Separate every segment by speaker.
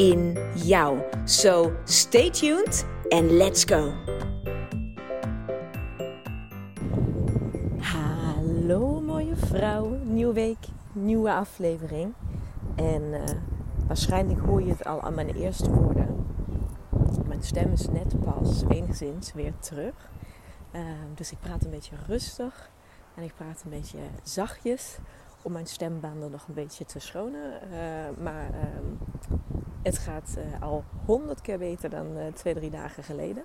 Speaker 1: in jou. So stay tuned and let's go. Hallo mooie vrouw, nieuwe week, nieuwe aflevering. En uh, waarschijnlijk hoor je het al aan mijn eerste woorden. Mijn stem is net pas enigszins weer terug. Uh, dus ik praat een beetje rustig en ik praat een beetje zachtjes om mijn stembanden nog een beetje te schonen. Uh, maar het gaat al honderd keer beter dan twee, drie dagen geleden.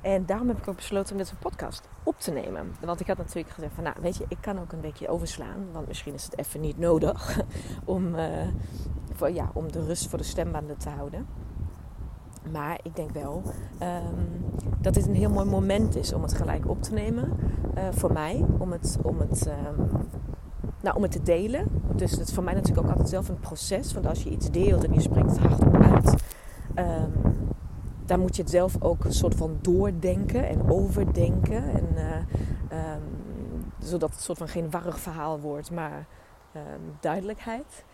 Speaker 1: En daarom heb ik ook besloten om dit een podcast op te nemen. Want ik had natuurlijk gezegd van, nou weet je, ik kan ook een weekje overslaan. Want misschien is het even niet nodig om, voor, ja, om de rust voor de stembanden te houden. Maar ik denk wel um, dat dit een heel mooi moment is om het gelijk op te nemen. Voor mij, om het, om het um, nou, om het te delen. Dus het is voor mij natuurlijk ook altijd zelf een proces. Want als je iets deelt en je spreekt het hardop uit, um, dan moet je het zelf ook een soort van doordenken en overdenken. En, uh, um, zodat het soort van geen warrig verhaal wordt, maar um, duidelijkheid.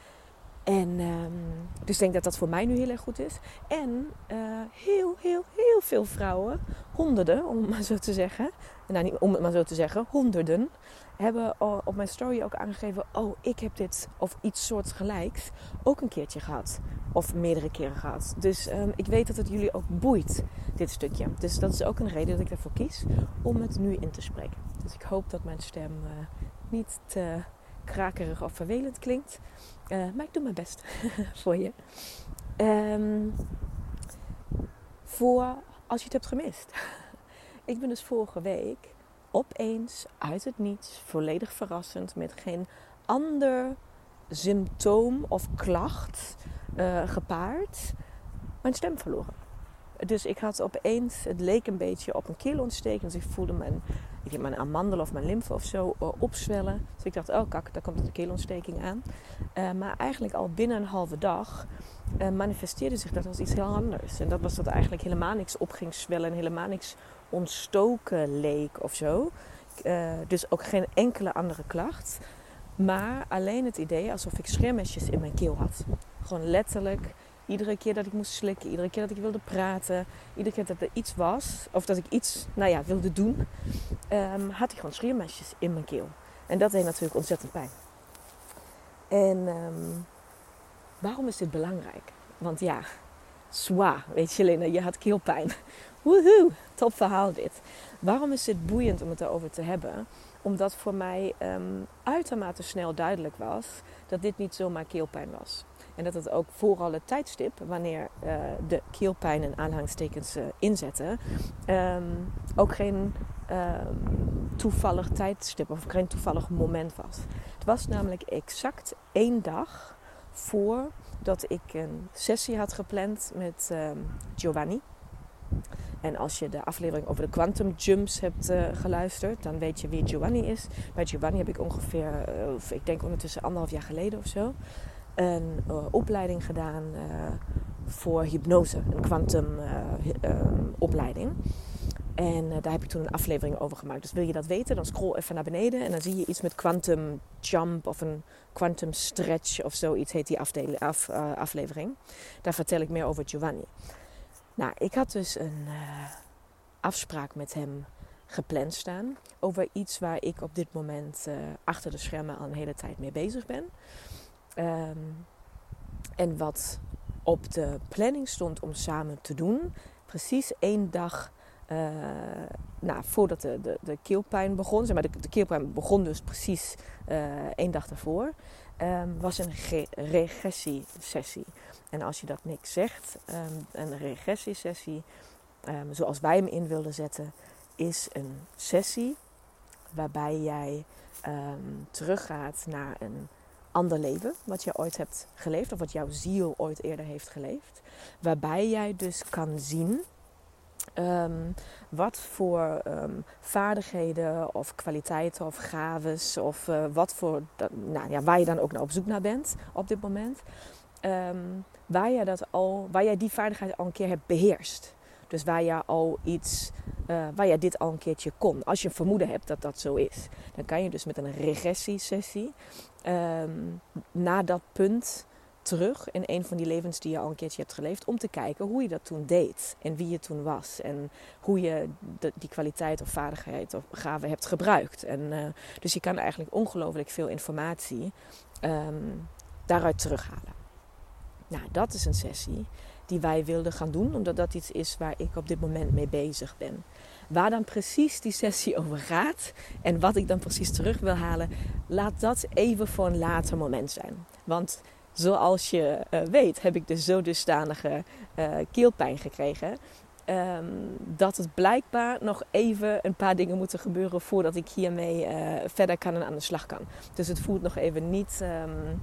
Speaker 1: En um, dus ik denk dat dat voor mij nu heel erg goed is. En uh, heel, heel, heel veel vrouwen, honderden om het maar zo te zeggen. Nou, niet om het maar zo te zeggen, honderden hebben op mijn story ook aangegeven: Oh, ik heb dit of iets soortgelijks ook een keertje gehad. Of meerdere keren gehad. Dus um, ik weet dat het jullie ook boeit, dit stukje. Dus dat is ook een reden dat ik ervoor kies om het nu in te spreken. Dus ik hoop dat mijn stem uh, niet te krakerig of vervelend klinkt. Uh, maar ik doe mijn best voor je. Um, voor als je het hebt gemist. ik ben dus vorige week opeens uit het niets, volledig verrassend, met geen ander symptoom of klacht uh, gepaard, mijn stem verloren. Dus ik had opeens, het leek een beetje op een keelontsteking. Dus ik voelde mijn, ik heb mijn amandel of mijn lymfe of zo uh, opzwellen. Dus ik dacht, oh kak, daar komt een keelontsteking aan. Uh, maar eigenlijk al binnen een halve dag manifesteerde zich dat als iets heel anders. En dat was dat eigenlijk helemaal niks op ging zwellen en helemaal niks ontstoken leek of zo. Dus ook geen enkele andere klacht. Maar alleen het idee alsof ik schermesjes in mijn keel had. Gewoon letterlijk. Iedere keer dat ik moest slikken, iedere keer dat ik wilde praten, iedere keer dat er iets was, of dat ik iets nou ja, wilde doen, um, had ik gewoon scheermesjes in mijn keel. En dat deed natuurlijk ontzettend pijn. En um, waarom is dit belangrijk? Want ja, zwa, weet je Lena, je had keelpijn. Woehoe, top verhaal dit. Waarom is dit boeiend om het erover te hebben? Omdat voor mij um, uitermate snel duidelijk was dat dit niet zomaar keelpijn was. En dat het ook vooral het tijdstip, wanneer uh, de keelpijn en aanhangstekens uh, inzetten, um, ook geen um, toevallig tijdstip of geen toevallig moment was. Het was namelijk exact één dag voordat ik een sessie had gepland met Giovanni. En als je de aflevering over de quantum jumps hebt uh, geluisterd, dan weet je wie Giovanni is. Bij Giovanni heb ik ongeveer, uh, ik denk ondertussen anderhalf jaar geleden of zo, een uh, opleiding gedaan voor hypnose, een quantum opleiding. En daar heb ik toen een aflevering over gemaakt. Dus wil je dat weten, dan scroll even naar beneden en dan zie je iets met quantum jump of een quantum stretch of zoiets heet die af, aflevering. Daar vertel ik meer over Giovanni. Nou, ik had dus een afspraak met hem gepland staan over iets waar ik op dit moment achter de schermen al een hele tijd mee bezig ben. Um, en wat op de planning stond om samen te doen, precies één dag uh, nou, voordat de, de, de keelpijn begon. Zeg maar, de, keelpijn begon dus precies één dag daarvoor. Um, was een regressiesessie. En als je dat niks zegt, um, een regressiesessie, um, zoals wij hem in wilden zetten, is een sessie waarbij jij teruggaat naar een ander leven wat je ooit hebt geleefd of wat jouw ziel ooit eerder heeft geleefd. Waarbij jij dus kan zien ehm, wat voor ehm, vaardigheden of kwaliteiten of gaves of uh, wat voor, nou ja, waar je dan ook naar op zoek naar bent op dit moment. Ehm, waar, jij dat al, waar jij die vaardigheid al een keer hebt beheerst. Dus waar je al iets, uh, waar je dit al een keertje kon. Als je vermoeden hebt dat dat zo is, dan kan je dus met een regressiesessie um, naar dat punt terug in een van die levens die je al een keertje hebt geleefd. Om te kijken hoe je dat toen deed en wie je toen was. En hoe je die kwaliteit of vaardigheid of gave hebt gebruikt. En, uh, dus je kan eigenlijk ongelooflijk veel informatie um, daaruit terughalen. Nou, dat is een sessie die wij wilden gaan doen, omdat dat iets is waar ik op dit moment mee bezig ben. Waar dan precies die sessie over gaat en wat ik dan precies terug wil halen, laat dat even voor een later moment zijn. Want zoals je uh, weet, heb ik dus zo dusdanige uh, keelpijn gekregen. Um, dat het blijkbaar nog even een paar dingen moeten gebeuren voordat ik hiermee verder kan en aan de slag kan. Dus het voelt nog even niet. Um,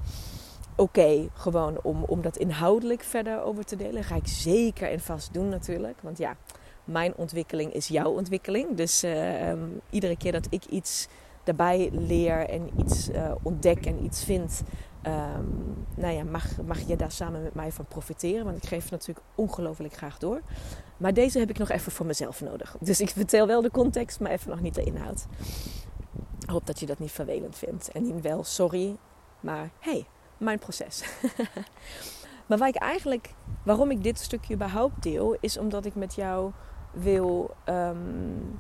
Speaker 1: oké, gewoon om, om dat inhoudelijk verder over te delen. Ga ik zeker en vast doen natuurlijk. Want ja, mijn ontwikkeling is jouw ontwikkeling. Dus uh, um, iedere keer dat ik iets daarbij leer en iets uh, ontdek en iets vind, um, nou ja, mag, mag je daar samen met mij van profiteren. Want ik geef het natuurlijk ongelooflijk graag door. Maar deze heb ik nog even voor mezelf nodig. Dus ik vertel wel de context, maar even nog niet de inhoud. Ik hoop dat je dat niet vervelend vindt. En in wel, sorry. Maar hey, mijn proces. maar waar ik eigenlijk, waarom ik dit stukje überhaupt deel, is omdat ik met jou wil, um,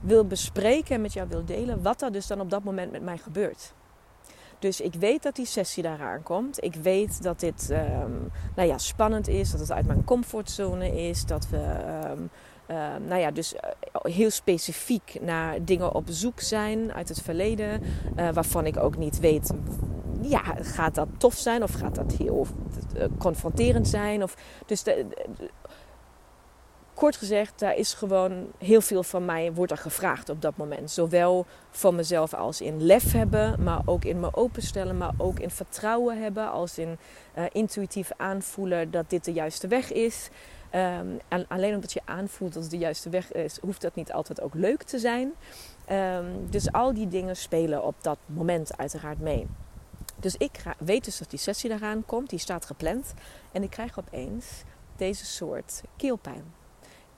Speaker 1: wil bespreken en met jou wil delen wat er dus dan op dat moment met mij gebeurt. Dus ik weet dat die sessie daaraan komt. Ik weet dat dit um, nou ja, spannend is, dat het uit mijn comfortzone is, dat we uh, nou ja, dus eh, heel specifiek naar dingen op zoek zijn uit het verleden, uh, waarvan ik ook niet weet ja, gaat dat tof zijn of gaat dat heel uh, confronterend zijn? Of, dus kort gezegd, daar is gewoon heel veel van mij wordt er gevraagd op dat moment. Zowel van mezelf als in lef hebben, maar ook in me openstellen, maar ook in vertrouwen hebben, als in uh, intuïtief aanvoelen dat dit de juiste weg is. Um, en alleen omdat je aanvoelt dat het de juiste weg is, hoeft dat niet altijd ook leuk te zijn. Um, dus al die dingen spelen op dat moment uiteraard mee. Dus ik weet dus dat die sessie eraan komt, die staat gepland. En ik krijg opeens deze soort keelpijn.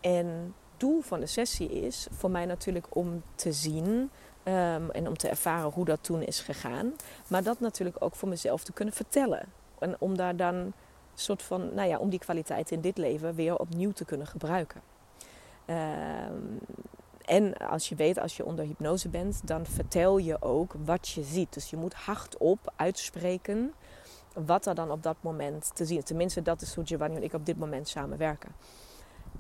Speaker 1: En doel van de sessie is voor mij natuurlijk om te zien um, en om te ervaren hoe dat toen is gegaan. Maar dat natuurlijk ook voor mezelf te kunnen vertellen. En om daar dan soort van, nou ja, om die kwaliteit in dit leven weer opnieuw te kunnen gebruiken. Um, en als je weet, als je onder hypnose bent, dan vertel je ook wat je ziet. Dus je moet hardop uitspreken wat er dan op dat moment te zien is. Tenminste, dat is hoe Giovanni en ik op dit moment samenwerken.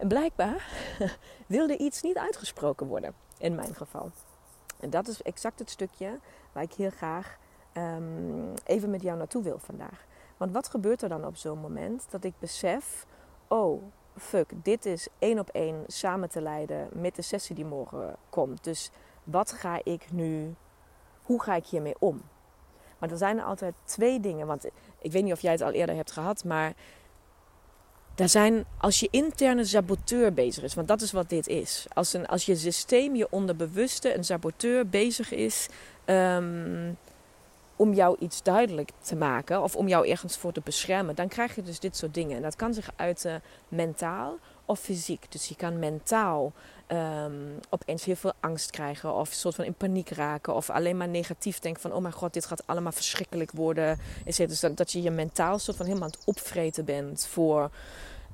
Speaker 1: En blijkbaar wilde iets niet uitgesproken worden, in mijn geval. En dat is exact het stukje waar ik heel graag um, even met jou naartoe wil vandaag. Want wat gebeurt er dan op zo'n moment dat ik besef: oh, fuck, dit is één op één samen te leiden met de sessie die morgen komt. Dus wat ga ik nu, hoe ga ik hiermee om? Maar er zijn er altijd twee dingen. Want ik weet niet of jij het al eerder hebt gehad, maar daar zijn, als je interne saboteur bezig is, want dat is wat dit is. Als, een, als je systeem, je onderbewuste, een saboteur bezig is. Um, om jou iets duidelijk te maken of om jou ergens voor te beschermen, dan krijg je dus dit soort dingen. En dat kan zich uiten mentaal of fysiek. Dus je kan mentaal um, opeens heel veel angst krijgen of een soort van in paniek raken of alleen maar negatief denken van oh mijn god, dit gaat allemaal verschrikkelijk worden. Dus dat, dat je je mentaal soort van helemaal aan het opvreten bent voor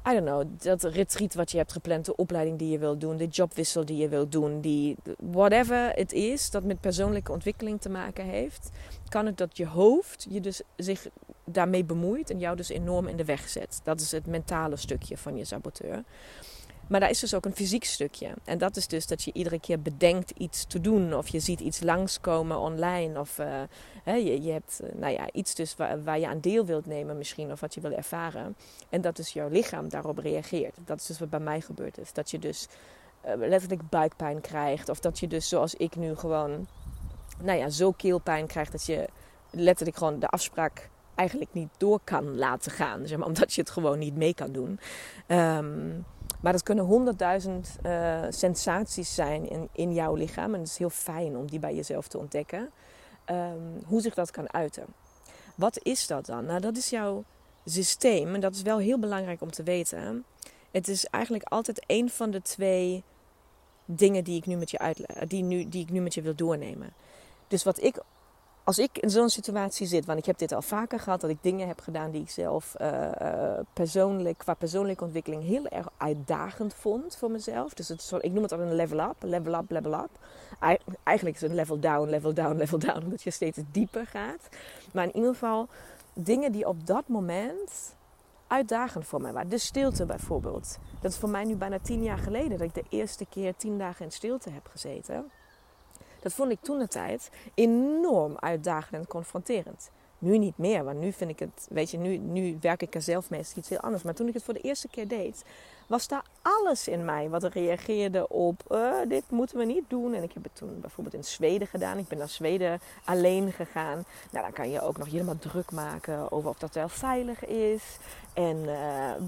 Speaker 1: I don't know, dat retreat wat je hebt gepland, de opleiding die je wilt doen, de jobwissel die je wilt doen, die whatever het is dat met persoonlijke ontwikkeling te maken heeft, kan het dat je hoofd je dus zich daarmee bemoeit en jou dus enorm in de weg zet. Dat is het mentale stukje van je saboteur. Maar daar is dus ook een fysiek stukje. En dat is dus dat je iedere keer bedenkt iets te doen. Of je ziet iets langskomen online. Of hè, je, je, hebt uh, nou ja, iets dus waar, je aan deel wilt nemen misschien. Of wat je wil ervaren. En dat dus jouw lichaam daarop reageert. Dat is dus wat bij mij gebeurd is. Dat je dus uh, letterlijk buikpijn krijgt. Of dat je dus zoals ik nu gewoon nou ja, zo keelpijn krijgt dat je letterlijk gewoon de afspraak eigenlijk niet door kan laten gaan. Zeg maar, omdat je het gewoon niet mee kan doen. Ehm, maar dat kunnen honderdduizend uh, sensaties zijn in, in jouw lichaam. En het is heel fijn om die bij jezelf te ontdekken. Ehm, hoe zich dat kan uiten. Wat is dat dan? Nou, dat is jouw systeem. En dat is wel heel belangrijk om te weten. Het is eigenlijk altijd een van de twee dingen die ik nu met je uitleg, die, nu, die ik nu met je wil doornemen. Dus wat ik als ik in zo'n situatie zit, want ik heb dit al vaker gehad, dat ik dingen heb gedaan die ik zelf uh, persoonlijk, qua persoonlijke ontwikkeling heel erg uitdagend vond voor mezelf. Dus het ik noem het al een level up, level up, level up. Eigenlijk is het een level down, level down, level down, omdat je steeds dieper gaat. Maar in ieder geval dingen die op dat moment uitdagend voor mij waren. De stilte bijvoorbeeld. Dat is voor mij nu bijna tien jaar geleden dat ik de eerste keer tien dagen in stilte heb gezeten. Dat vond ik toen de tijd enorm uitdagend en confronterend. Nu niet meer, want nu vind ik het, weet je, nu, nu werk ik er zelf mee, is iets heel anders. Maar toen ik het voor de eerste keer deed, was daar alles in mij wat reageerde op: uh, dit moeten we niet doen. En ik heb het toen bijvoorbeeld in Zweden gedaan. Ik ben naar Zweden alleen gegaan. Nou, dan kan je ook nog helemaal druk maken over of dat wel veilig is. En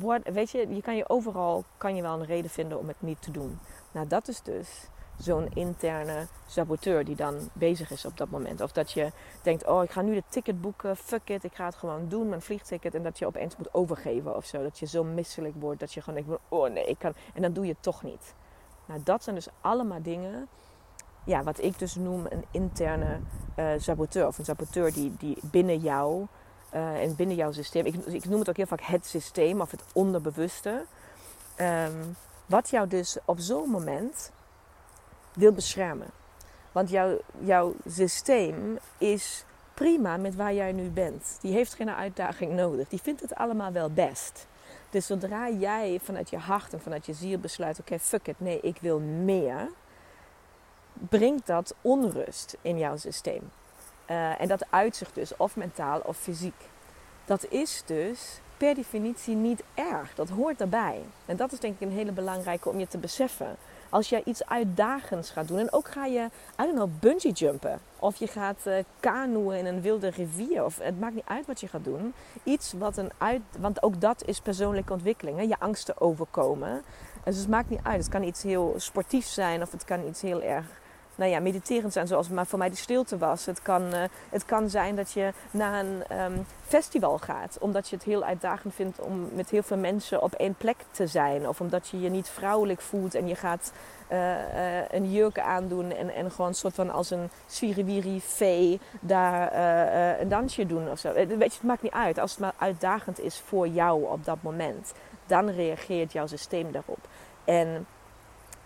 Speaker 1: uh, weet je, je kan je overal kan je wel een reden vinden om het niet te doen. Nou, dat is dus zo'n interne saboteur die dan bezig is op dat moment. Of dat je denkt, oh ik ga nu de ticket boeken, fuck it, ik ga het gewoon doen, mijn vliegticket. En dat je opeens moet overgeven of zo. Dat je zo misselijk wordt dat je gewoon denkt, oh nee, ik kan. En dan doe je het toch niet. Nou, dat zijn dus allemaal dingen, ja, wat ik dus noem een interne uh, saboteur. Of een saboteur die, die binnen jou uh, en binnen jouw systeem, ik, ik, noem het ook heel vaak het systeem of het onderbewuste. Um, wat jou dus op zo'n moment wil beschermen. Want jouw, jouw systeem is prima met waar jij nu bent. Die heeft geen uitdaging nodig. Die vindt het allemaal wel best. Dus zodra jij vanuit je hart en vanuit je ziel besluit: oké, fuck it, nee, ik wil meer, brengt dat onrust in jouw systeem. Uh, en dat uitzicht dus of mentaal of fysiek. Dat is dus per definitie niet erg. Dat hoort erbij. En dat is denk ik een hele belangrijke om je te beseffen. Als jij iets uitdagends gaat doen. En ook ga je, I don't know, bungee jumpen. Of je gaat uh, kanoeën in een wilde rivier. Of het maakt niet uit wat je gaat doen. Iets wat een uit... Want ook dat is persoonlijke ontwikkeling. Hè? Je angsten overkomen. Dus het maakt niet uit. Het kan iets heel sportiefs zijn. Of het kan iets heel erg nou ja, mediterend zijn, zoals maar voor mij de stilte was. Het kan, uh, het kan zijn dat je naar een um, festival gaat, omdat je het heel uitdagend vindt om met heel veel mensen op één plek te zijn. Of omdat je je niet vrouwelijk voelt en je gaat uh, uh, een jurk aandoen en, en gewoon een soort van als een swiriwiri vee daar een dansje doen of zo. Weet je, het maakt niet uit. Als het maar uitdagend is voor jou op dat moment, dan reageert jouw systeem daarop. En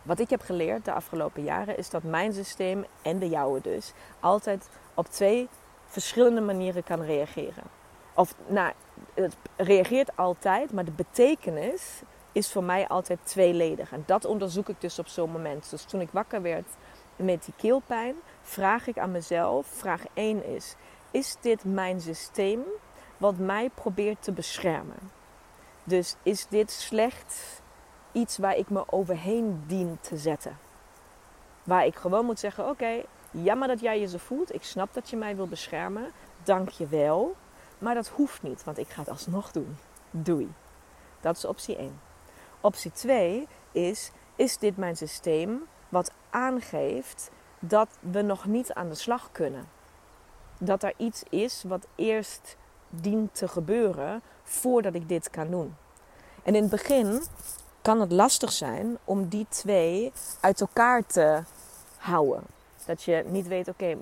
Speaker 1: wat ik heb geleerd de afgelopen jaren is dat mijn systeem en de jouwe dus altijd op twee verschillende manieren kan reageren. Of nou, het reageert altijd, maar de betekenis is voor mij altijd tweeledig. En dat onderzoek ik dus op zo'n moment. Dus toen ik wakker werd met die keelpijn, vraag ik aan mezelf: vraag 1 is: is dit mijn systeem wat mij probeert te beschermen? Dus is dit slecht iets waar ik me overheen dien te zetten. Waar ik gewoon moet zeggen: Oké, jammer dat jij je zo voelt. Ik snap dat je mij wil beschermen. Dank je wel. Maar dat hoeft niet, want ik ga het alsnog doen. Doei. Dat is optie 1. Optie 2 is: Is dit mijn systeem wat aangeeft dat we nog niet aan de slag kunnen? Dat er iets is wat eerst dient te gebeuren voordat ik dit kan doen. En in het begin kan het lastig zijn om die twee uit elkaar te houden. Dat je niet weet, oké,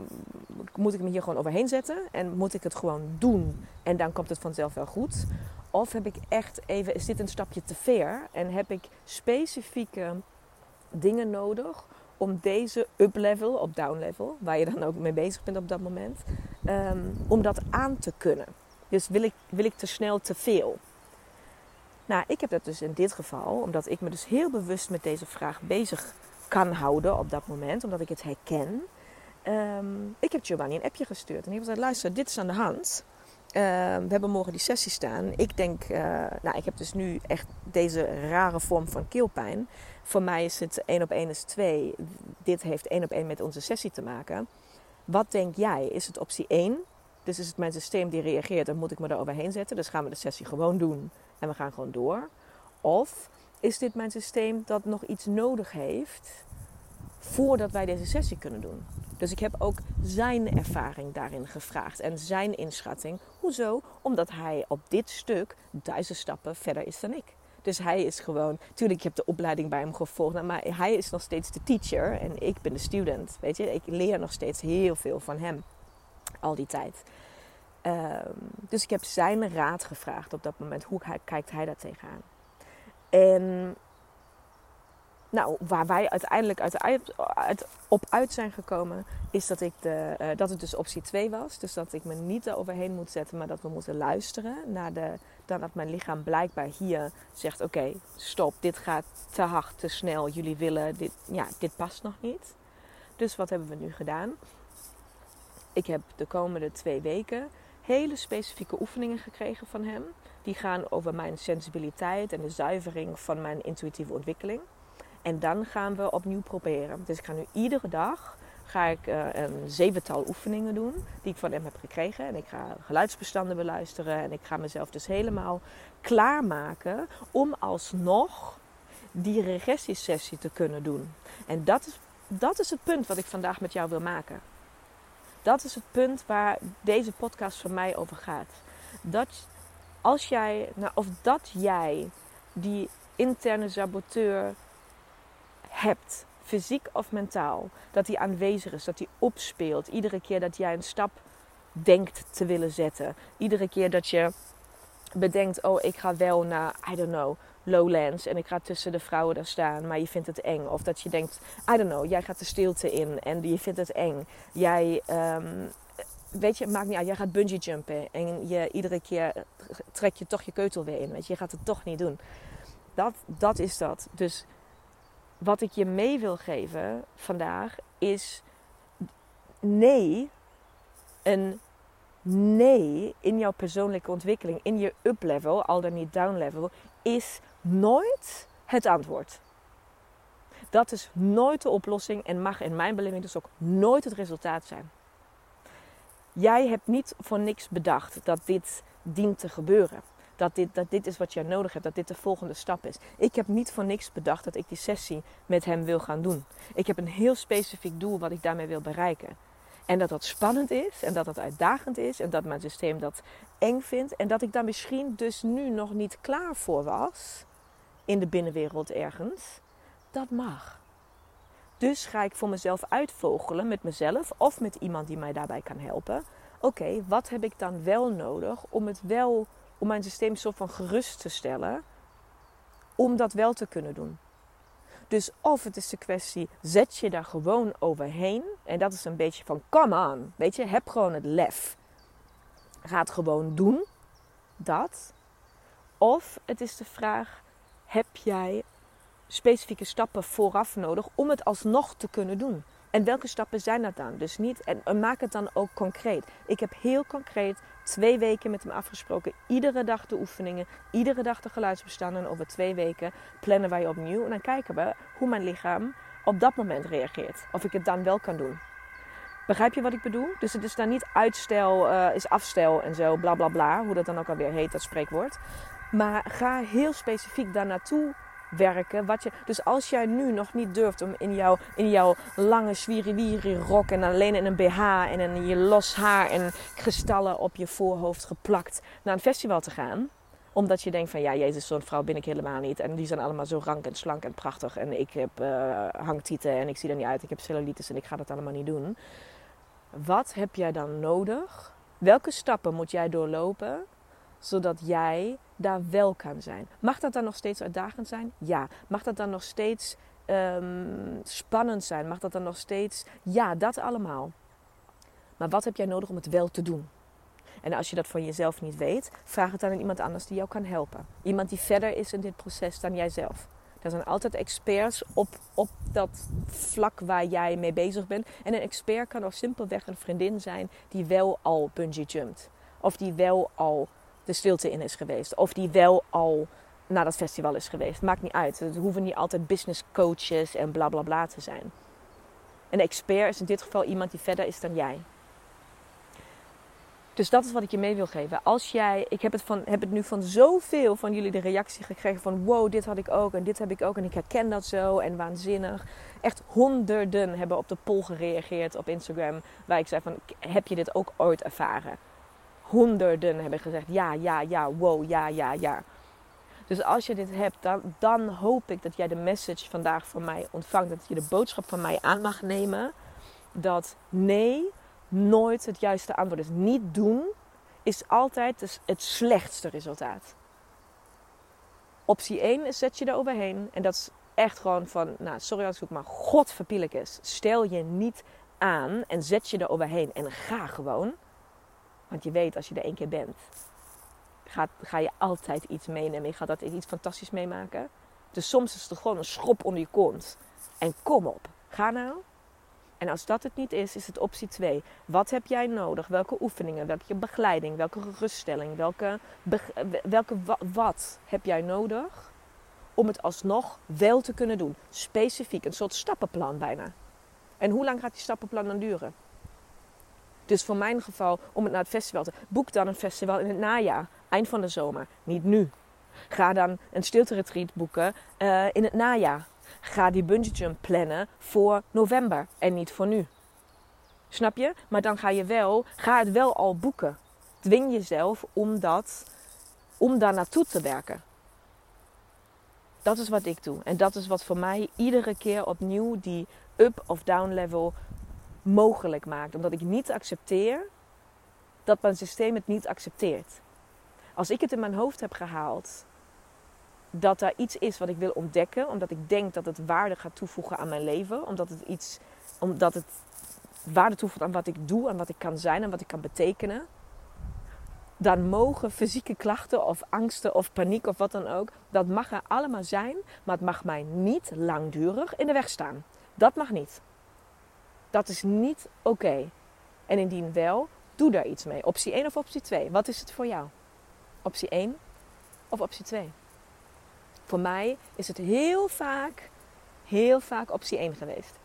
Speaker 1: moet ik me hier gewoon overheen zetten en moet ik het gewoon doen en dan komt het vanzelf wel goed? Of heb ik echt even, is dit een stapje te ver en heb ik specifieke dingen nodig om deze up level of down level, waar je dan ook mee bezig bent op dat moment, um, om dat aan te kunnen. Dus wil ik, wil ik te snel te veel? Nou, ik heb dat dus in dit geval, omdat ik me dus heel bewust met deze vraag bezig kan houden op dat moment, omdat ik het herken. Um, ik heb Giovanni een appje gestuurd en hij gezegd: luister, dit is aan de hand. Uh, we hebben morgen die sessie staan. Ik denk, uh, nou, ik heb dus nu echt deze rare vorm van keelpijn. Voor mij is het 1 op 1 is 2. Dit heeft 1 op 1 met onze sessie te maken. Wat denk jij? Is het optie 1? Dus is het mijn systeem die reageert en moet ik me er overheen zetten. Dus gaan we de sessie gewoon doen en we gaan gewoon door. Of is dit mijn systeem dat nog iets nodig heeft voordat wij deze sessie kunnen doen? Dus ik heb ook zijn ervaring daarin gevraagd en zijn inschatting. Hoezo? Omdat hij op dit stuk duizend stappen verder is dan ik. Dus hij is gewoon, natuurlijk, ik heb de opleiding bij hem gevolgd, maar hij is nog steeds de teacher en ik ben de student. Weet je, ik leer nog steeds heel veel van hem al die tijd. Ehm, dus ik heb zijn raad gevraagd op dat moment. Hoe kijkt hij daar tegenaan? En nou, waar wij uiteindelijk uit, op uit zijn gekomen, is dat, ik de, uh, dat het dus optie 2 was. Dus dat ik me niet eroverheen moet zetten, maar dat we moeten luisteren naar de, dan dat mijn lichaam blijkbaar hier zegt: Oké, stop, dit gaat te hard, te snel. Jullie willen dit, ja, dit past nog niet. Dus wat hebben we nu gedaan? Ik heb de komende twee weken hele specifieke oefeningen gekregen van hem. Die gaan over mijn sensibiliteit en de zuivering van mijn intuïtieve ontwikkeling. En dan gaan we opnieuw proberen. Dus ik ga nu iedere dag ga ik, uh, een zevental oefeningen doen die ik van hem heb gekregen. En ik ga geluidsbestanden beluisteren. En ik ga mezelf dus helemaal klaarmaken om alsnog die regressiesessie te kunnen doen. En dat is, dat is het punt wat ik vandaag met jou wil maken. Dat is het punt waar deze podcast voor mij over gaat. Dat als jij, nou, of dat jij die interne saboteur hebt, fysiek of mentaal, dat die aanwezig is, dat die opspeelt. Iedere keer dat jij een stap denkt te willen zetten. Iedere keer dat je bedenkt, oh ik ga wel naar, I don't know, Lowlands en ik ga tussen de vrouwen daar staan, maar je vindt het eng. Of dat je denkt, I don't know, jij gaat de stilte in en je vindt het eng. Jij, um, weet je, maakt niet uit, jij gaat bungee jumpen en je, iedere keer trek je toch je keutel weer in. Weet je, je gaat het toch niet doen. Dat, dat is dat. Dus wat ik je mee wil geven vandaag is nee, een nee in jouw persoonlijke ontwikkeling, in je up level, al dan niet down level, is nooit het antwoord. Dat is nooit de oplossing en mag in mijn beleving dus ook nooit het resultaat zijn. Jij hebt niet voor niks bedacht dat dit dient te gebeuren dat dit, dat dit is wat jij nodig hebt, dat dit de volgende stap is. Ik heb niet voor niks bedacht dat ik die sessie met hem wil gaan doen. Ik heb een heel specifiek doel wat ik daarmee wil bereiken. En dat dat spannend is en dat dat uitdagend is en dat mijn systeem dat eng vindt en dat ik daar misschien dus nu nog niet klaar voor was in de binnenwereld ergens. Dat mag. Dus ga ik voor mezelf uitvogelen met mezelf of met iemand die mij daarbij kan helpen. Oké, wat heb ik dan wel nodig om het wel om mijn systeem soort van gerust te stellen, om dat wel te kunnen doen. Dus of het is de kwestie, zet je daar gewoon overheen. En dat is een beetje van, come on. Weet je, heb gewoon het lef. Ga het gewoon doen. Dat. Of het is de vraag, heb jij specifieke stappen vooraf nodig om het alsnog te kunnen doen? En welke stappen zijn dat dan? Dus niet, en maak het dan ook concreet. Ik heb heel concreet twee weken met hem afgesproken. Iedere dag de oefeningen, iedere dag de geluidsbestanden. Over twee weken plannen wij opnieuw. En dan kijken we hoe mijn lichaam op dat moment reageert. Of ik het dan wel kan doen. Begrijp je wat ik bedoel? Dus het is dan niet uitstel, uh, is afstel en zo, bla bla bla. Hoe dat dan ook alweer heet, dat spreekwoord. Maar ga heel specifiek daar naartoe werken. Wat je, dus als jij nu nog niet durft om in jouw, in jouw lange swiriwiri rok en alleen in een BH en in je los haar en kristallen op je voorhoofd geplakt naar een festival te gaan. Omdat je denkt van ja, Jezus, zo'n vrouw ben ik helemaal niet. En die zijn allemaal zo rank en slank en prachtig. En ik heb uh, hangtieten en ik zie er niet uit. Ik heb cellulitis en ik ga dat allemaal niet doen. Wat heb jij dan nodig? Welke stappen moet jij doorlopen zodat jij daar wel kan zijn. Mag dat dan nog steeds uitdagend zijn? Ja. Mag dat dan nog steeds um, spannend zijn? Mag dat dan nog steeds. Ja, dat allemaal. Maar wat heb jij nodig om het wel te doen? En als je dat van jezelf niet weet, vraag het dan aan iemand anders die jou kan helpen. Iemand die verder is in dit proces dan jijzelf. Er zijn altijd experts op, op dat vlak waar jij mee bezig bent. En een expert kan ook simpelweg een vriendin zijn die wel al bungee jumpt. Of die wel al de stilte in is geweest. Of die wel al naar dat festival is geweest. Maakt niet uit. Het hoeven niet altijd business coaches en bla bla bla te zijn. Een expert is in dit geval iemand die verder is dan jij. Dus dat is wat ik je mee wil geven. Als jij, ik heb het, van, heb het nu van zoveel van jullie de reactie gekregen van wow, dit had ik ook en dit heb ik ook en ik herken dat zo en waanzinnig. Echt honderden hebben op de poll gereageerd op Instagram waar ik zei van heb je dit ook ooit ervaren? Honderden hebben gezegd ja, ja, ja, wow, ja, ja, ja. Dus als je dit hebt, dan, dan hoop ik dat jij de message vandaag van mij ontvangt. Dat je de boodschap van mij aan mag nemen. Dat nee, nooit het juiste antwoord is. Niet doen is altijd het slechtste resultaat. Optie 1 is zet je er overheen. En dat is echt gewoon van, nou sorry als ik maar god verpiel ik is. Stel je niet aan en zet je er overheen. En ga gewoon. Want je weet als je er één keer bent, ga, je altijd iets meenemen. Je gaat altijd iets fantastisch meemaken. Dus soms is het gewoon een schop onder je kont. En kom op, ga nou. En als dat het niet is, is het optie 2. Wat heb jij nodig? Welke oefeningen, welke begeleiding, welke geruststelling, welke, welke wat heb jij nodig om het alsnog wel te kunnen doen? Specifiek, een soort stappenplan bijna. En hoe lang gaat die stappenplan dan duren? Dus voor mijn geval, om het naar het festival te... Boek dan een festival in het najaar, eind van de zomer. Niet nu. Ga dan een stilte boeken uh, in het najaar. Ga die bungee jump plannen voor november en niet voor nu. Snap je? Maar dan ga je wel, ga het wel al boeken. Dwing jezelf om, dat, om daar naartoe te werken. Dat is wat ik doe. En dat is wat voor mij iedere keer opnieuw die up of down level mogelijk maakt. Omdat ik niet accepteer dat mijn systeem het niet accepteert. Als ik het in mijn hoofd heb gehaald dat daar iets is wat ik wil ontdekken, omdat ik denk dat het waarde gaat toevoegen aan mijn leven, omdat het iets, omdat het waarde toevoegt aan wat ik doe, aan wat ik kan zijn en wat ik kan betekenen, dan mogen fysieke klachten of angsten of paniek of wat dan ook, dat mag er allemaal zijn, maar het mag mij niet langdurig in de weg staan. Dat mag niet. Dat is niet oké. En indien wel, doe daar iets mee. Optie 1 of optie 2? Wat is het voor jou? Optie 1 of optie 2? Voor mij is het heel vaak, heel vaak optie 1 geweest.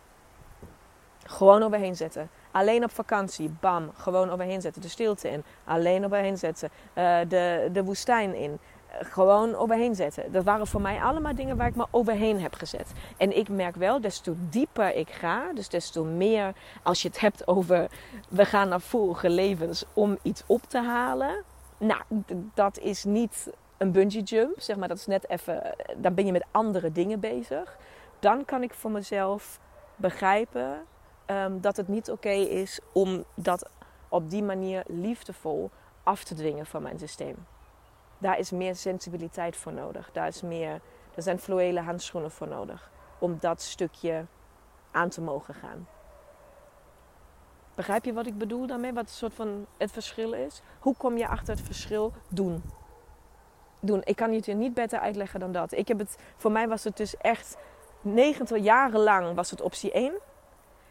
Speaker 1: Gewoon overheen zetten. Alleen op vakantie, bam, gewoon overheen zetten. De stilte in, alleen overheen zetten. Uh, de, de woestijn in, gewoon overheen zetten. Dat waren voor mij allemaal dingen waar ik me overheen heb gezet. En ik merk wel, des te dieper ik ga, dus des te meer als je het hebt over we gaan naar vorige levens om iets op te halen. Nou, dat is niet een bungee jump, zeg maar. Dat is net even, dan ben je met andere dingen bezig. Dan kan ik voor mezelf begrijpen um, dat het niet oké is om dat op die manier liefdevol af te dwingen van mijn systeem daar is meer sensibiliteit voor nodig. Daar, is meer, er zijn fluwele handschoenen voor nodig. Om dat stukje aan te mogen gaan. Begrijp je wat ik bedoel daarmee? Wat een soort van het verschil is? Hoe kom je achter het verschil doen? Doen. Ik kan het je niet beter uitleggen dan dat. Ik heb het, voor mij was het dus echt 90 jaren lang was het optie 1.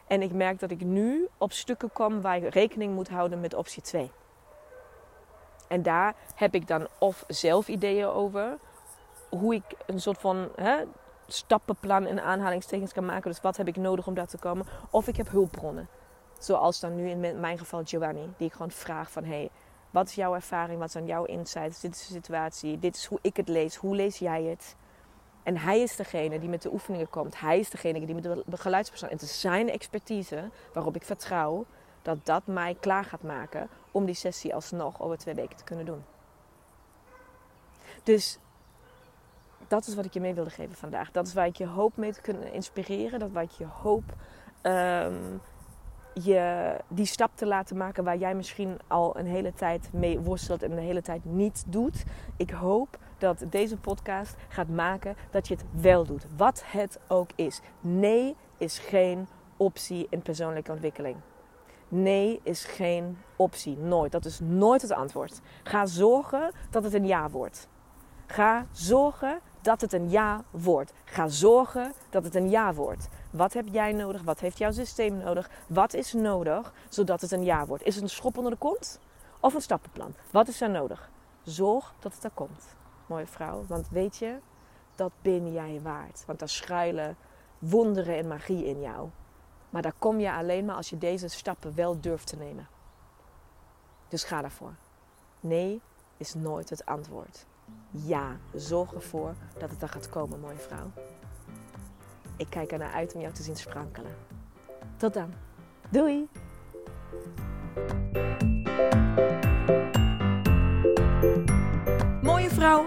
Speaker 1: En ik merk dat ik nu op stukken kom waar ik rekening moet houden met optie 2. En daar heb ik dan of zelf ideeën over. Hoe ik een soort van hè, stappenplan in aanhalingstekens kan maken. Dus wat heb ik nodig om daar te komen. Of ik heb hulpbronnen. Zoals dan nu in mijn geval Giovanni. Die ik gewoon vraag van... Hey, wat is jouw ervaring? Wat zijn jouw insights? Dit is de situatie. Dit is hoe ik het lees. Hoe lees jij het? En hij is degene die met de oefeningen komt. Hij is degene die met de geluidspersoon. En het is zijn expertise waarop ik vertrouw dat dat mij klaar gaat maken om die sessie alsnog over twee weken te kunnen doen. Dus dat is wat ik je mee wilde geven vandaag. Dat is waar ik je hoop mee te kunnen inspireren. Dat waar ik je hoop ehm, je die stap te laten maken waar jij misschien al een hele tijd mee worstelt en de hele tijd niet doet. Ik hoop dat deze podcast gaat maken dat je het wel doet. Wat het ook is. Nee is geen optie in persoonlijke ontwikkeling. Nee is geen optie. Nooit. Dat is nooit het antwoord. Ga zorgen dat het een ja wordt. Ga zorgen dat het een ja wordt. Ga zorgen dat het een ja wordt. Wat heb jij nodig? Wat heeft jouw systeem nodig? Wat is nodig zodat het een ja wordt? Is het een schop onder de kont of een stappenplan? Wat is er nodig? Zorg dat het er komt. Mooie vrouw, want weet je, dat ben jij waard. Want daar schuilen wonderen en magie in jou. Maar daar kom je alleen maar als je deze stappen wel durft te nemen. Dus ga daarvoor. Nee is nooit het antwoord. Ja, zorg ervoor dat het er gaat komen, mooie vrouw. Ik kijk er naar uit om jou te zien sprankelen. Tot dan. Doei!
Speaker 2: Mooie vrouw,